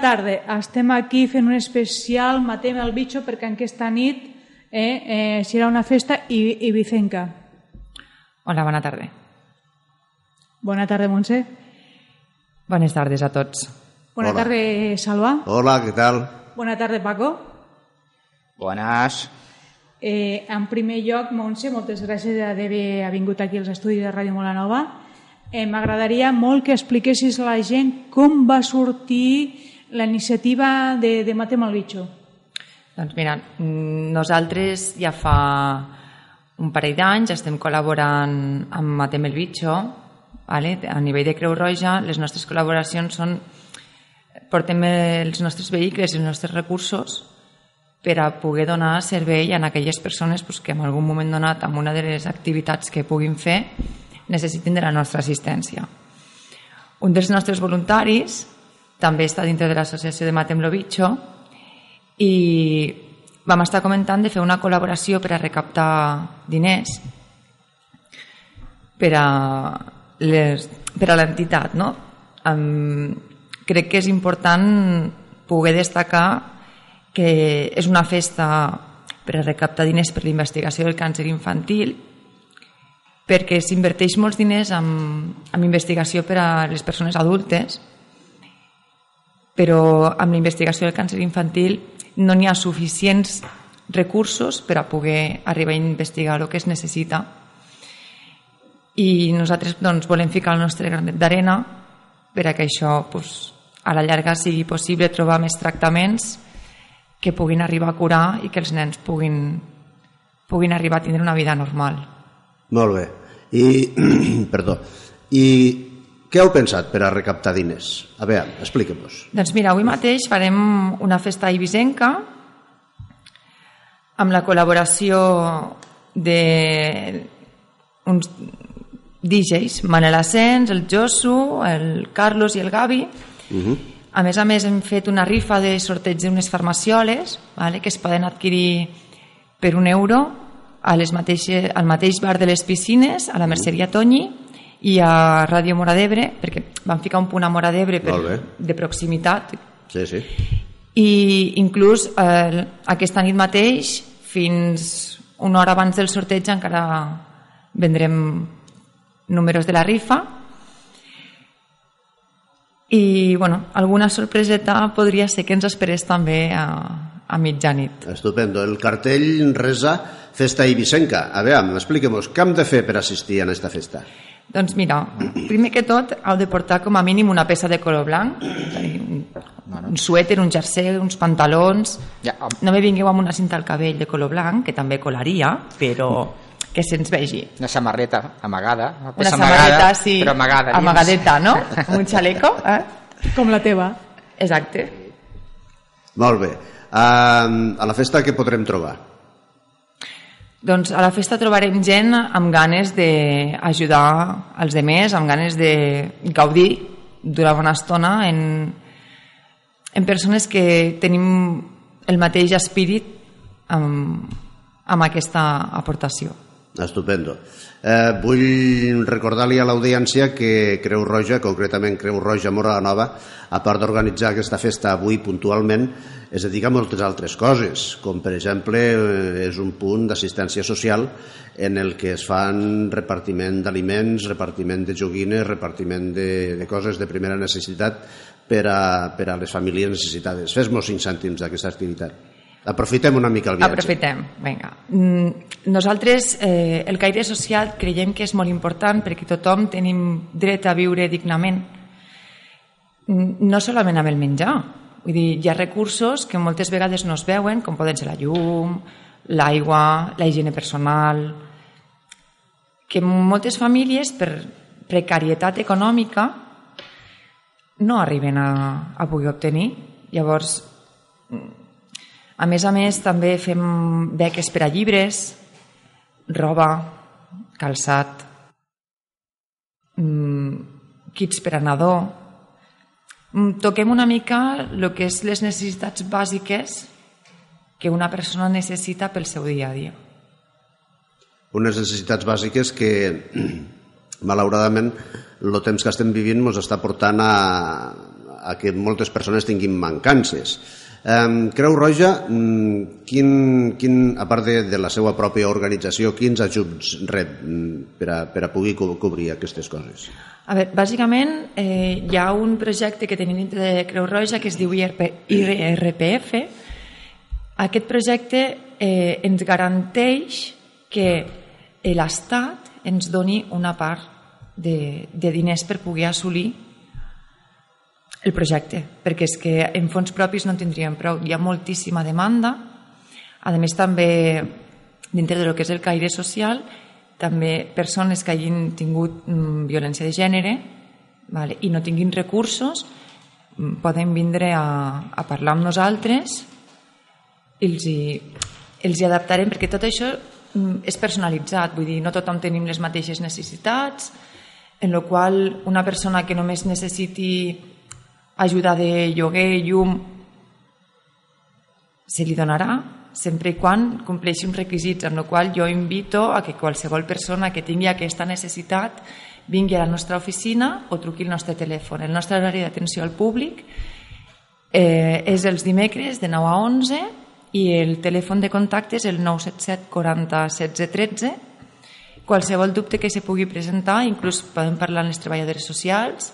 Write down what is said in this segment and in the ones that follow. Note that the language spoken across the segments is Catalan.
tarda. Estem aquí fent un especial Matem el bitxo perquè aquesta nit eh, eh, serà una festa i, i Vicenca. Hola, bona tarda. Bona tarda, Montse. Bones tardes a tots. Bona Hola. tarda, Salva. Hola, què tal? Bona tarda, Paco. Bones. Eh, en primer lloc, Montse, moltes gràcies d'haver vingut aquí als estudis de Ràdio Molanova. Eh, M'agradaria molt que expliquessis a la gent com va sortir la iniciativa de, de Matem el bitxo. Doncs mira, nosaltres ja fa un parell d'anys estem col·laborant amb Matem el Bitxo, vale? a nivell de Creu Roja, les nostres col·laboracions són portem els nostres vehicles i els nostres recursos per a poder donar servei a aquelles persones pues, que en algun moment donat, amb una de les activitats que puguin fer, necessitin de la nostra assistència. Un dels nostres voluntaris també està dintre de l'associació de Matem lo Bitxo i vam estar comentant de fer una col·laboració per a recaptar diners per a les, per a l'entitat, no? Um, crec que és important poder destacar que és una festa per a recaptar diners per a la investigació del càncer infantil perquè s'inverteix molts diners en, en investigació per a les persones adultes però amb la investigació del càncer infantil no n'hi ha suficients recursos per a poder arribar a investigar el que es necessita i nosaltres doncs, volem ficar el nostre granet d'arena per a que això doncs, a la llarga sigui possible trobar més tractaments que puguin arribar a curar i que els nens puguin, puguin arribar a tindre una vida normal. Molt bé. I, perdó, i què heu pensat per a recaptar diners? A veure, expliquem-nos. Doncs mira, avui mateix farem una festa ibisenca amb la col·laboració de uns DJs, Manel Asens, el Josu, el Carlos i el Gavi. Uh -huh. A més a més hem fet una rifa de sorteig d'unes farmacioles vale, que es poden adquirir per un euro a les mateixes, al mateix bar de les piscines, a la Merceria Toñi i a Ràdio Mora d'Ebre, perquè van ficar un punt a Mora d'Ebre de proximitat Sí, sí. i inclús eh, aquesta nit mateix fins una hora abans del sorteig encara vendrem números de la rifa i bueno, alguna sorpreseta podria ser que ens esperés també a, a mitjanit Estupendo. El cartell resa Festa Ibisenca. A veure, expliquem-nos, què hem de fer per assistir a aquesta festa? Doncs mira, primer que tot heu de portar com a mínim una peça de color blanc un, un suèter, un jersei, uns pantalons Ja, no me vingueu amb una cinta al cabell de color blanc que també colaria, però que se'ns vegi Una samarreta amagada. Una, una samarreta, amagada, sí, Però amagada. amagadeta, no? Amb un xaleco, eh? Com la teva. Exacte. Molt bé. Uh, a la festa què podrem trobar? Doncs a la festa trobarem gent amb ganes d'ajudar els demés, amb ganes de gaudir d'una bona estona en, en persones que tenim el mateix espírit amb, amb aquesta aportació. Estupendo. Eh, vull recordar-li a l'audiència que Creu Roja, concretament Creu Roja Mora Nova, a part d'organitzar aquesta festa avui puntualment, es dedica a moltes altres coses, com per exemple eh, és un punt d'assistència social en el que es fan repartiment d'aliments, repartiment de joguines, repartiment de, de coses de primera necessitat per a, per a les famílies necessitades. Fes-nos cinc cèntims d'aquesta activitat. Aprofitem una mica el viatge. Aprofitem, vinga. Mm, Nosaltres, eh, el caire social, creiem que és molt important perquè tothom tenim dret a viure dignament. Mm, No solament amb el menjar. Vull dir, hi ha recursos que moltes vegades no es veuen, com poden ser la llum, l'aigua, la higiene personal, que moltes famílies, per precarietat econòmica, no arriben a, a poder obtenir. Llavors, a més a més, també fem beques per a llibres, roba, calçat, mm, kits per a nadó. Mm, Toquem una mica el que és les necessitats bàsiques que una persona necessita pel seu dia a dia. unes necessitats bàsiques que malauradament el temps que estem vivint ens està portant a, a que moltes persones tinguin mancances. Um, Creu Roja, mm, quin, quin, a part de, de la seva pròpia organització, quins ajuts rep mm, per a, per a poder co cobrir aquestes coses? A veure, bàsicament eh, hi ha un projecte que tenim dintre de Creu Roja que es diu IRP, IRPF. Aquest projecte eh, ens garanteix que l'Estat ens doni una part de, de diners per poder assolir el projecte, perquè és que en fons propis no en tindríem prou. Hi ha moltíssima demanda. A més, també, dintre de lo que és el caire social, també persones que hagin tingut mm, violència de gènere vale, i no tinguin recursos mm, poden vindre a, a parlar amb nosaltres i els hi, els hi adaptarem perquè tot això mm, és personalitzat, vull dir, no tothom tenim les mateixes necessitats, en la qual una persona que només necessiti ajuda de lloguer, llum, se li donarà sempre i quan compleixi uns requisits, amb el qual jo invito a que qualsevol persona que tingui aquesta necessitat vingui a la nostra oficina o truqui el nostre telèfon. El nostre horari d'atenció al públic eh, és els dimecres de 9 a 11 i el telèfon de contacte és el 977 40 16 13 qualsevol dubte que se pugui presentar, inclús podem parlar amb les treballadores socials,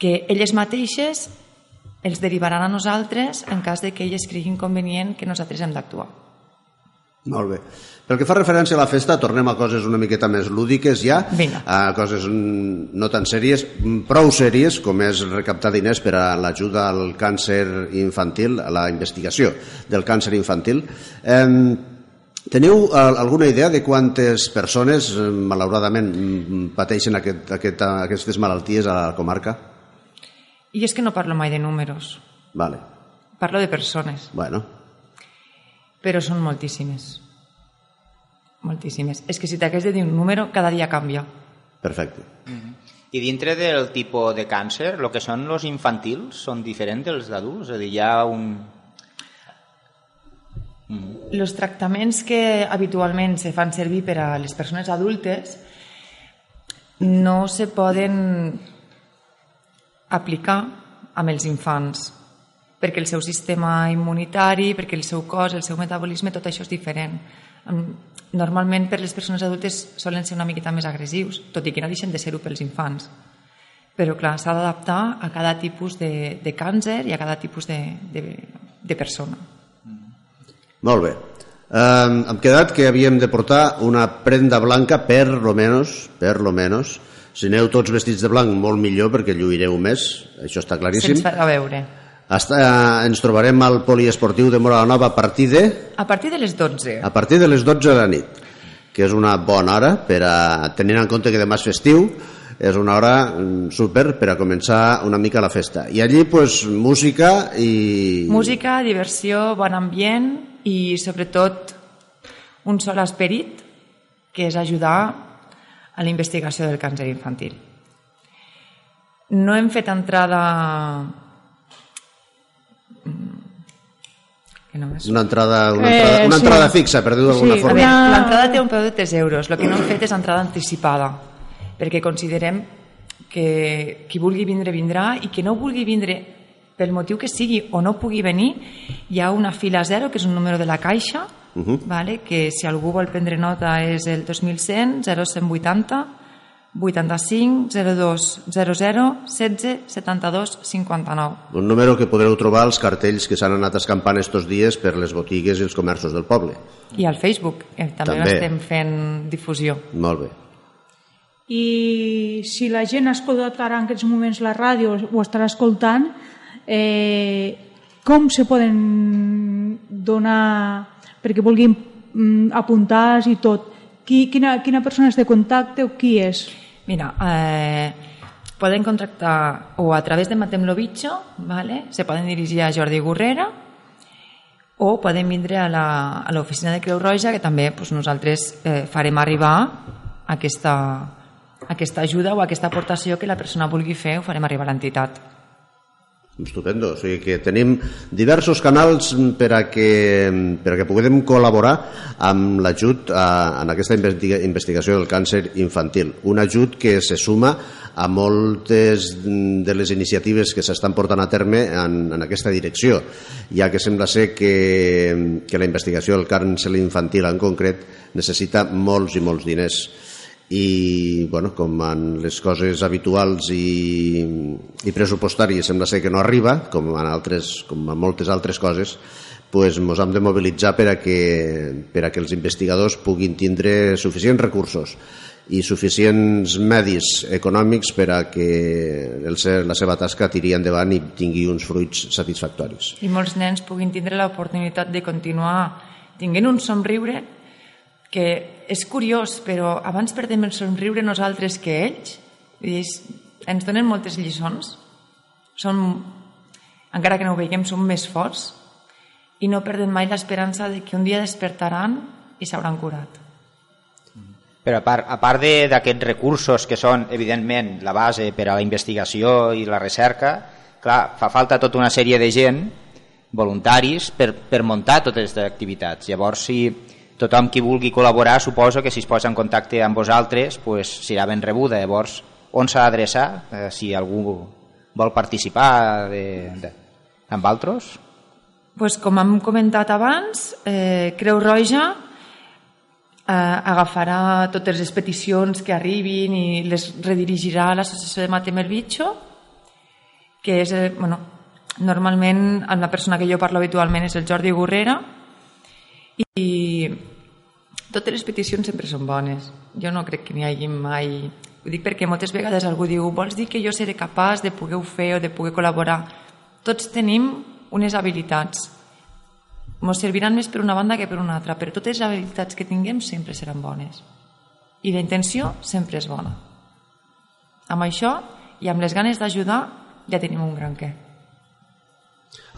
que elles mateixes els derivaran a nosaltres en cas de que elles creguin convenient que nosaltres hem d'actuar. Molt bé. Pel que fa referència a la festa, tornem a coses una miqueta més lúdiques ja, Vinga. a coses no tan sèries, prou sèries, com és recaptar diners per a l'ajuda al càncer infantil, a la investigació del càncer infantil. Eh, teniu eh, alguna idea de quantes persones, eh, malauradament, pateixen aquest, aquest, aquestes malalties a la comarca? I és que no parlo mai de números, Vale. parlo de persones, Bueno, però són moltíssimes. Moltíssimes. És que si t'hagués de dir un número, cada dia canvia. perfecte. I dintre del tipus de càncer, el que són els infantils són diferents dels d'adults? És a dir, hi ha un... Els tractaments que habitualment se fan servir per a les persones adultes no se poden aplicar amb els infants perquè el seu sistema immunitari, perquè el seu cos, el seu metabolisme, tot això és diferent. Normalment per les persones adultes solen ser una miqueta més agressius, tot i que no deixen de ser-ho pels infants. Però clar, s'ha d'adaptar a cada tipus de, de càncer i a cada tipus de, de, de persona. Molt bé. Um, hem quedat que havíem de portar una prenda blanca per lo menos, per lo menos. Si aneu tots vestits de blanc, molt millor, perquè lluireu més, això està claríssim. Se'ns farà veure. Hasta, eh, ens trobarem al poliesportiu de Mora Nova a partir de, A partir de les 12. a partir de les 12 de la nit, que és una bona hora per a, tenint en compte que demà és festiu, és una hora mm, super per a començar una mica la festa. I allí, pues, música i... Música, diversió, bon ambient i sobretot un sol esperit que és ajudar a la investigació del càncer infantil. No hem fet entrada... Mm, Que no Una entrada, una Eh, entrada, una sí. entrada fixa, per dir-ho d'alguna Sí, A forma. l'entrada té un preu de 3 euros. El que no hem fet és entrada anticipada, perquè considerem que qui vulgui vindre, vindrà, i que no vulgui vindre pel motiu que sigui o no pugui venir, hi ha una fila zero, que és un número de la caixa, uh -huh. vale? que si algú vol prendre nota és el 2100 0180 85 02 00 16 72 59. Un número que podreu trobar als cartells que s'han anat escampant estos dies per les botigues i els comerços del poble. I al Facebook, eh, també, També. estem fent difusió. Molt bé. I si la gent ha escoltat ara en aquests moments la ràdio o estarà escoltant, eh, com se poden donar perquè vulguin mm, apuntar i tot? Qui, quina, quina persona és de contacte o qui és? Mira, eh, poden contractar o a través de Matem lo Bicho, ¿vale? se poden dirigir a Jordi Gurrera o poden vindre a l'oficina de Creu Roja, que també pues, nosaltres eh, farem arribar aquesta, aquesta ajuda o aquesta aportació que la persona vulgui fer, ho farem arribar a l'entitat. Estupendo, o sigui que tenim diversos canals per a que, per a que puguem col·laborar amb l'ajut en aquesta investigació del càncer infantil. Un ajut que se suma a moltes de les iniciatives que s'estan portant a terme en, en aquesta direcció, ja que sembla ser que, que la investigació del càncer infantil en concret necessita molts i molts diners i bueno, com en les coses habituals i, i pressupostàries sembla ser que no arriba, com en, altres, com en moltes altres coses, pues ens hem de mobilitzar per a, que, per a que els investigadors puguin tindre suficients recursos i suficients medis econòmics per a que el, la seva tasca tiri endavant i tingui uns fruits satisfactoris. I molts nens puguin tindre l'oportunitat de continuar tinguent un somriure que és curiós, però abans perdem el somriure nosaltres que ells. ells ens donen moltes lliçons. Som, encara que no ho veiem, som més forts i no perden mai l'esperança de que un dia despertaran i s'hauran curat. Però a part, a part d'aquests recursos que són, evidentment, la base per a la investigació i la recerca, clar, fa falta tota una sèrie de gent, voluntaris, per, per muntar totes aquestes activitats. Llavors, si, tothom qui vulgui col·laborar suposo que si es posa en contacte amb vosaltres pues, serà ben rebuda. Llavors, on s'ha d'adreçar eh, si algú vol participar de, de, amb altres? Pues, com hem comentat abans, eh, Creu Roja eh, agafarà totes les peticions que arribin i les redirigirà a l'associació de Matem el Bitxo, que és, eh, bueno, normalment la persona que jo parlo habitualment és el Jordi Gurrera, i totes les peticions sempre són bones. Jo no crec que n'hi hagi mai... Ho dic perquè moltes vegades algú diu vols dir que jo seré capaç de poder fer o de poder col·laborar? Tots tenim unes habilitats. Ens serviran més per una banda que per una altra, però totes les habilitats que tinguem sempre seran bones. I la intenció sempre és bona. Amb això i amb les ganes d'ajudar ja tenim un gran què.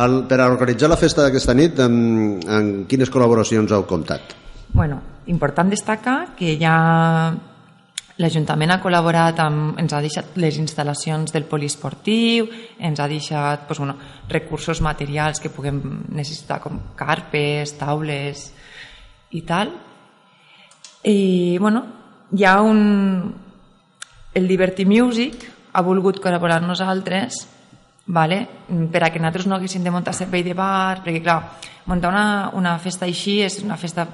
El, per a organitzar la festa d'aquesta nit, en, en quines col·laboracions heu comptat? Bueno, important destacar que ja l'Ajuntament ha col·laborat amb, ens ha deixat les instal·lacions del poliesportiu, ens ha deixat doncs, bueno, recursos materials que puguem necessitar com carpes, taules i tal. I bueno, hi ha un... El Liberty Music ha volgut col·laborar amb nosaltres vale? per a que nosaltres no haguéssim de muntar servei de bar, perquè clar, muntar una, una festa així és una festa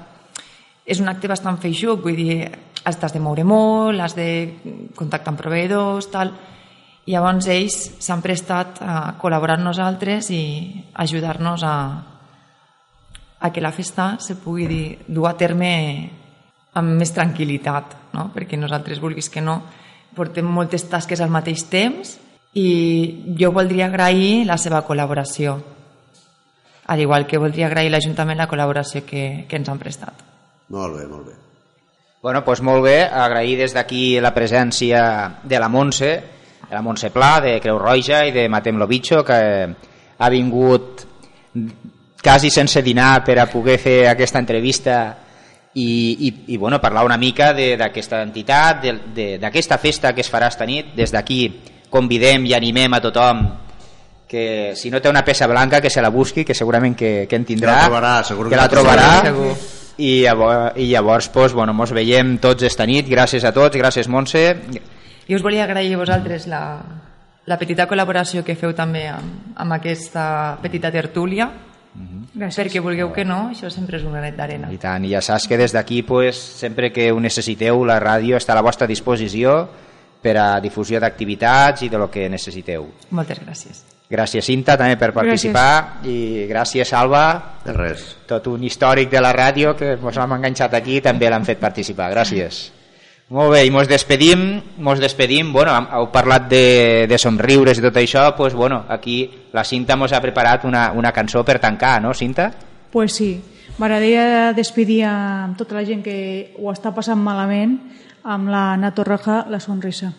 és un acte bastant feixuc, vull dir, has de moure molt, has de contactar amb proveïdors, tal. I llavors ells s'han prestat a col·laborar amb nosaltres i ajudar-nos a, a que la festa se pugui dir, dur a terme amb més tranquil·litat, no? perquè nosaltres, vulguis que no, portem moltes tasques al mateix temps i jo voldria agrair la seva col·laboració, al igual que voldria agrair l'Ajuntament la col·laboració que, que ens han prestat. Molt bé, molt bé. Bueno, doncs molt bé, agrair des d'aquí la presència de la Montse, de la Montse Pla, de Creu Roja i de Matem Lobitxo, que ha vingut quasi sense dinar per a poder fer aquesta entrevista i, i, i bueno, parlar una mica d'aquesta entitat, d'aquesta festa que es farà esta nit. Des d'aquí convidem i animem a tothom que si no té una peça blanca que se la busqui, que segurament que, que en tindrà, que la trobarà, segur que, que la trobarà. Segur. I llavors, i llavors pues, bueno, mos veiem tots esta nit, gràcies a tots, gràcies Montse. I us volia agrair a vosaltres la, la petita col·laboració que feu també amb, amb aquesta petita tertúlia, Mm -hmm. Gràcies. perquè vulgueu que no, això sempre és un granet d'arena. I tant, i ja saps que des d'aquí, pues, sempre que ho necessiteu, la ràdio està a la vostra disposició per a difusió d'activitats i de lo que necessiteu. Moltes gràcies. Gràcies, Cinta, també per participar gràcies. i gràcies, Alba. De res. Tot un històric de la ràdio que ens hem enganxat aquí també l'han fet participar. Gràcies. Molt bé, i mos despedim, mos despedim, bueno, heu parlat de, de somriures i tot això, pues, bueno, aquí la Cinta mos ha preparat una, una cançó per tancar, no, Cinta? Pues sí, m'agradaria despedir amb tota la gent que ho està passant malament amb la Nato Roja, la sonrisa.